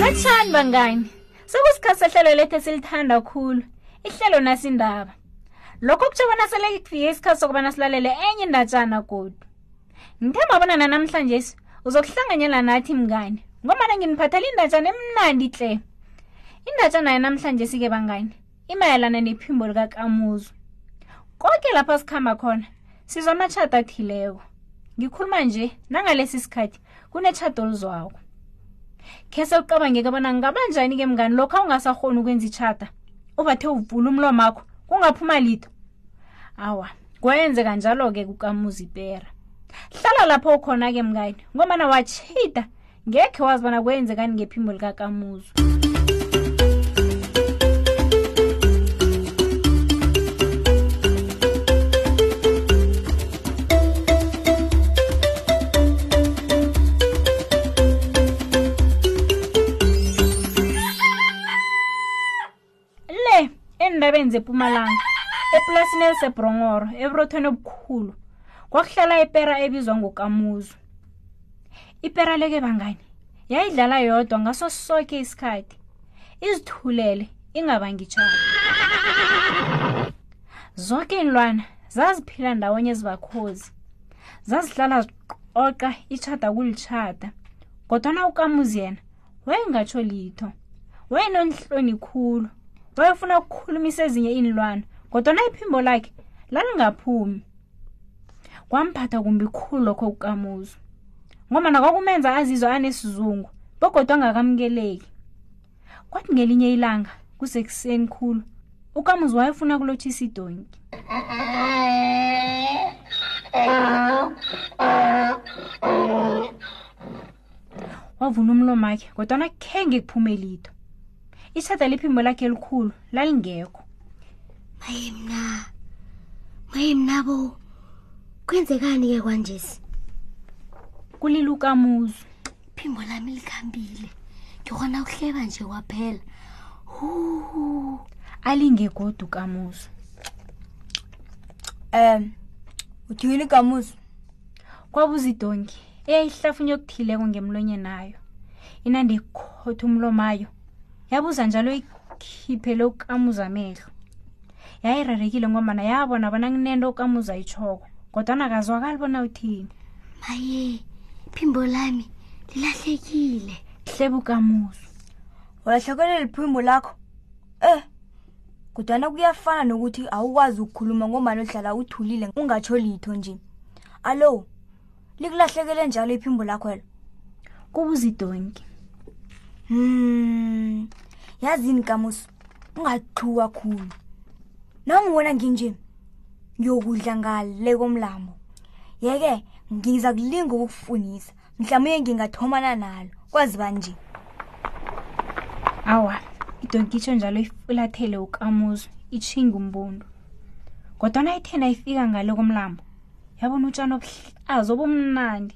Lotshani bangani. Sekusikhathi sehlelo lethu esilithanda khulu. Ihlelo nasindaba. Lokho kutjho bona sele kufike isikhathi sokubana silalele enye indatjana godu. Ngithemba bona nanamhlanje uzokuhlanganyela nathi mngani. Ngombana nginiphathela indatjana emnandi tle. Indatjana yanamhlanje sike bangani. imayelana nephimbo likakamuzu konke lapha sikhamba khona sizwa amatshado athileko ngikhuluma nje nangalesi sikhathi kunetshado oluzwako khe sewucabangeke bona ngabanjani ke mngani lokho awungasahoni ukwenza itshada ubathe uvula umlomo akho kungaphuma litho awa kwenze kanjalo-ke kukamuzipera hlala lapho ukhona-ke mngani ngomana watshida ngekhe wazi bona kwenzekani ngephimbo likakamuzo le eendabeni zepumalanga epulasini elisebhrongoro eburothweni obukhulu kwakuhlala ipera ebizwa ngokamuzu ipera leke bangani yayidlala yodwa ngaso soke isikhathi izithulele ingabangitshana zonke iinlwana zaziphila ndawonye ezibakhozi zazihlala ziqoqa itshada kulitshada kodwana ukamuzi yena wayengatsho litho wayenonhloni khulu wayefuna ukukhulumisa ezinye iinlwana kodwana iphimbo lakhe lalingaphumi kwamphatha kumbi khulu lokho kukamuzu ngomana kwakumenza azizwa anesizungu begodwa angakamukeleki kwathi ngelinye ilanga kusekuseni khulu ukamuzi wayefuna kulotshisa idonki wavula umlomo wakhe kodwana khenge kuphume litho isada liphimbo lakhe elikhulu lalingekho maye mna maye mnabo kwenzekani ke kwanjesi kulilukamuzu iphimbo lami likhambile ngikhona ukuhleba nje kwaphela hu alingegodu kamuzu um uthiyile kamuzu kwabuza idonki eyayihlafunya okuthileko ngemlonyenayo inande ikhotha umlomayo yabuza njalo ikhiphele ukukamuza amehlo yayirarekile ngombana yabona bona kunento ukamuza itshoko kodwa nakazwakali bona uthini maye phimbo lami lilahlekile hlebukamuzu ulahlekelwe liphimbo lakho eh kudwana kuyafana nokuthi awukwazi ukukhuluma ngombani odlala uthulile ungatsho litho nje alo likulahlekele njalo iphimbo lakhwelo kubuza idonki hmm yazini kamusi ungaqhiwa khulu nangibona nginje ngiyokudla ngale komlambo yeke ngiza kulinga ukukufunisa mhlawumbe ngingathomana nalo kwazi banje awa idonkitsho njalo ifulathele ukamuzo itshinga umbondo kodwana ithena ifika ngale komlambo yabona utshani obuhlaza obumnandi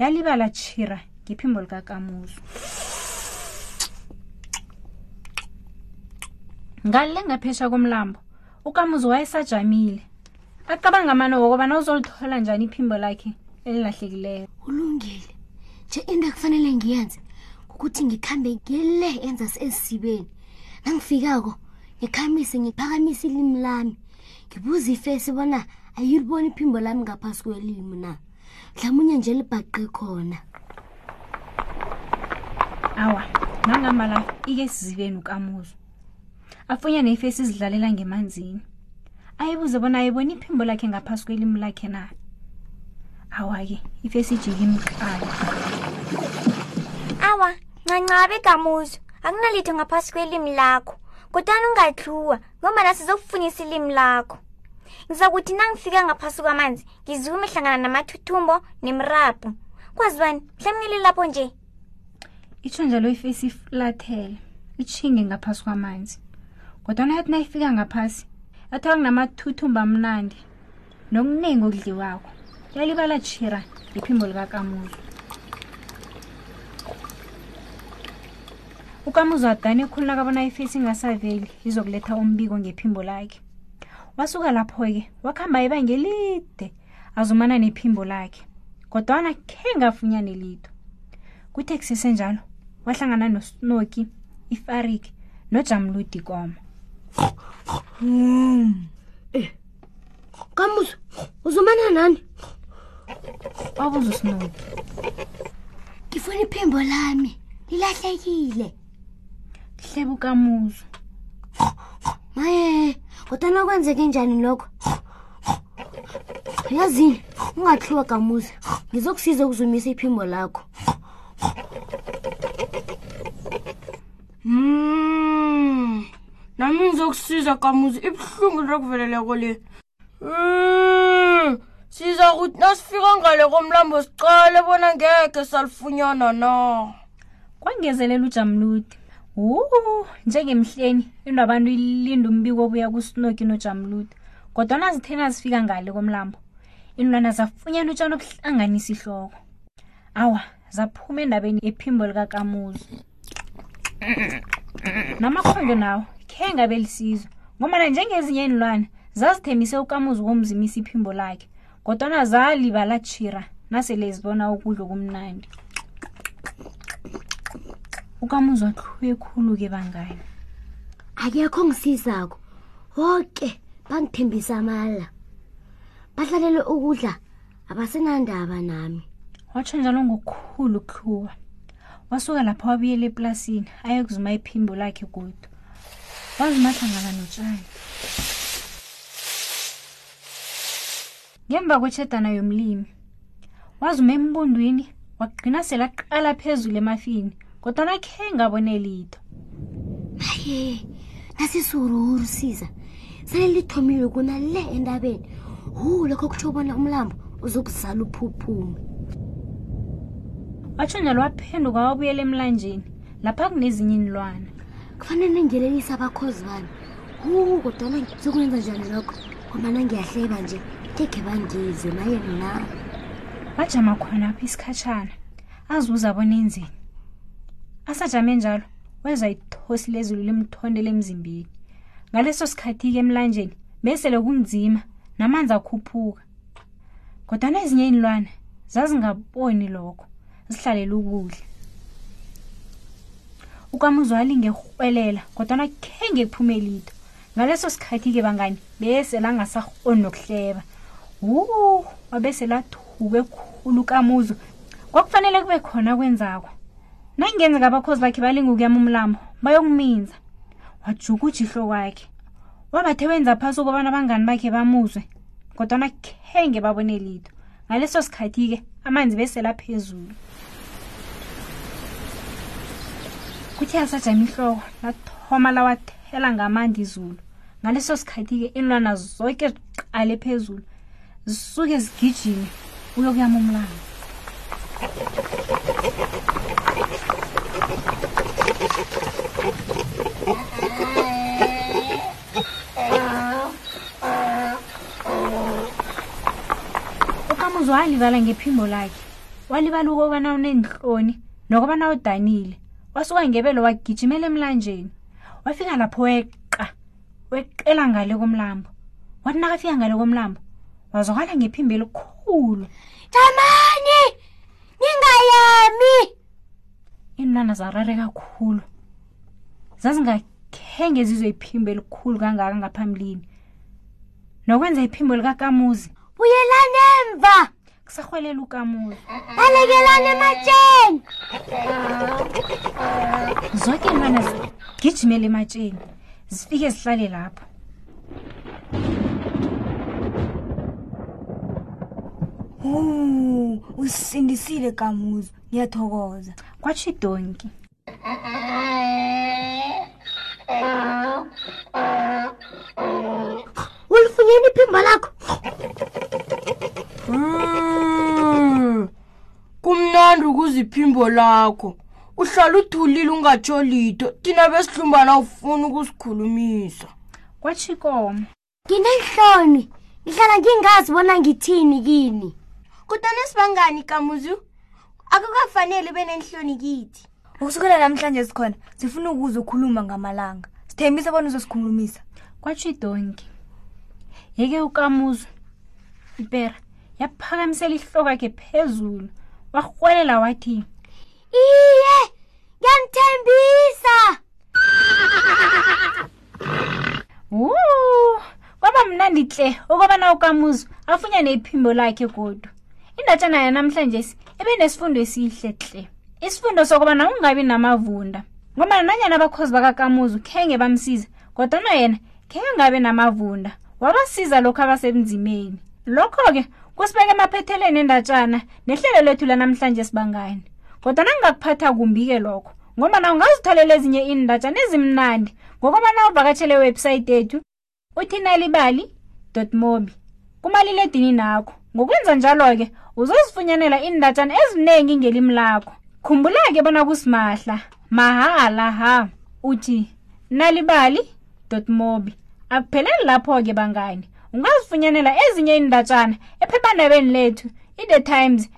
yalibala chira ngephimbo likakamuzu ngale ngaphesha komlambo ukamuzu wayesajamile acabanga amane wokobana uzolithola njani iphimbo lakhe elilahlekileyo ulungile nje into ekufanele ngiyenze ukuthi ngikhambe ngile enza sesibeni nangifikako ngikhambise ngiphakamise ilimi lami ngibuza ifesi bona ayilibona iphimbo lami ngaphasi kwelimu na mhlawumunye nje libhaqe khona awa nangambala ike sizibeni ukamuzo afunyane ifesi izidlalela ngemanzini ayibuze bona ayibona iphimbo lakhe ngaphasi kwelimu lakhe na awa-ke ifesi ijike imqala awa ncancabe kamuzo akunalitho ngaphasi kwelimi lakho kodwana ungadluwa ngombana sizokufunyisa ilimi lakho ngizakuthi nangifika ngaphasi kwamanzi ngizume hlangana namathuthumbo nemirabhu kwazi bani mhlawumnile lapho nje itsho njalo ifesi ifulathele itshinge ngaphasi kwamanzi kodwana yathi nayifika ngaphasi yathola kunamathuthu mbamnandi nokuningi okudliwako yalibala tshira iphimbo likakamuzwa ukamuzwa adane khulu nakabona ifesi ingasaveli izokuletha umbiko ngephimbo lakhe wasuka lapho-ke wakuhamba ibanga elide azumana nephimbo lakhe kodwana khe ngafunyane litho kuthe kusesenjalo wahlangana nosnoki ifariki nojamludikomo mm. Kamuzu, uzumana nani? Wabuza uSnow. Ngifuna iphimbo lami. Lilahlekile. Hlebu kamuzu. Maye, kodwa kwenzeke njani lokho? Yazini, ungathliwa kamuzi. Ngizokusiza ukuzumisa iphimbo lakho. Mm. Nami ngizokusiza kamuzi ibuhlungu lokuveleleko le. Mm. Siza ukuthi nasifika ngale komlambo siqale bona ngeke salifunyana na. Kwangezelela uJamludi. Wuu, njengemhleni into abantu ilinda umbiko obuya kuSinoki noJamludi. Kodwa nazithena zifika ngale komlambo. Inlwana zafunyana utshana obuhlanganisa ihloko. Awa, zaphuma endabeni ephimbo likakamuzi. namakhondo nawo khe ngabe lisizo ngomana njengezinye iinlwane zazithembise ukamuzi womzimisa iphimbo lakhe kodwana zalibala tshira nasele zibona ukudla okumnandi ukamuzi watlhuwe khulu-ke bangani akekho ngisizako woke bangithembisa amala bahlalele ukudla abasenandaba nami watsho njalo ngokukhulu khuwa wasuka lapho wabuyela eplasini ayekuzuma iphimbo lakhe godu wazimahlangana notshani ngemva kwetshedana yomlimi wazuma embundwini wagcina selaqala phezulu emafini kodwana khe ngabone litho aye nasisururu siza sele lithomile kuna le endabeni hu lokho kutsho bona umlambo uzokuzala uphuphume watshonyalo waphenduka wabuyela emlanjeni lapha kunezinye inilwana kufanele ngelelisa abakhozi bami hu kodwana sokwenza njani lokho ngomana ngiyahleba nje ngekhe bangizwe maye mna bajama khona apho isikhatshana azuza bona enzeni asajame njalo wezwa ithosi lezulu limthondele emzimbeni ngaleso sikhathi-ke emlanjeni besele kunzima namanzi akhuphuka kodwana ezinye iinlwana zazingaboni lokho zihlalele ukudla ukamuzwali ngerhwelela kodwana khenge kuphume litho ngaleso sikhathi-ke bangani bese langasahoni nokuhleba wu wabese lathuke khulu kamuzo kwakufanele kube khona kwenzako nangenzeka abakhozi bakhe balingukuyama umlambo bayokuminza wajuka ujihlo kwakhe wabathe wenza phasi ukubana abangani bakhe bamuzwe kodwana khenge babone litho ngaleso sikhathi-ke amanzi besela phezulu kuthi asajama ihloko lathoma lawathela ngamandi izulu ngaleso sikhathi-ke inlwana zoke ziqale phezulu zisuke zigijime uyokuyama umlanga ukamuzwa walivala ngephimbo lakhe walibala ukobana uneenhloni nokobana udanile wasuka ngebelo wagijimela emlanjeni wafika lapho weqa weqela ngale komlambo wathi nakafika ngale komlambo wazwakala ngephimbo elikhulu jamani ningayami iinlwana zarare kakhulu zazingake khenge zizwe iphimbo elikhulu kangaka ngaphambilini nokwenza iphimbo likakamuzi buyelani emva kusarhwelela ukamuzi balekelani ematsheni zonke ntwana zigijimele ematsheni zifike zihlale lapho usindisile kamuzi ngiyathokoza kwatsho idonki ulifunyeni iphimbo lakho Mm. kumnandi ukuza iphimbo lakho uhlala uthulile ungatsho lito thina besihlumbana ufuna ukusikhulumisa kwatshikomo ngineenhloni ngihlala ngingazi bona ngithini kini kodwana sibangani kamuzu akukafanele ube nenhloni kithi ukusukela namhlanje sikhona sifuna ukuze ukhuluma ngamalanga sithembise bona uzosikhulumisa kwatsho idonki yeke ukamuzu ipera yaphakamisela ihloko yakhe phezulu warhwelela wathi iye ngiyanithembisa wuu kwaba mnandi tle okobana ukamuzwa afunyane iphimbo lakhe kodwa indatshana yanamhlanje ibe nesifundo esihle tle isifundo sokubana ungabi namavunda ngombana nanyana abakhozi bakakamuzu khenge bamsiza kodwa na yena khenge ngabe namavunda wabasiza lokhu abasebunzimeni lokho-ke kusibeka emaphetheleni endatshana nehlelo lethu lanamhlanje sibangani kodwa nangingakuphatha kumbi-ke lokho ngombana ungazitholela ezinye iindatshana ezimnandi ngokobana uvakatshele iwebhsayithi ethu uthinalibali mobi kumaliledini nakho ngokwenza njalo-ke uzozifunyanela iindatshana eziningi ngelimi lakho khumbula-ke bona kusimahla mahala ha uthi nalibali mobi akupheleli lapho-ke bangani ungazifunyanela ezinye iindatshana ephephandabeni lethu i-the times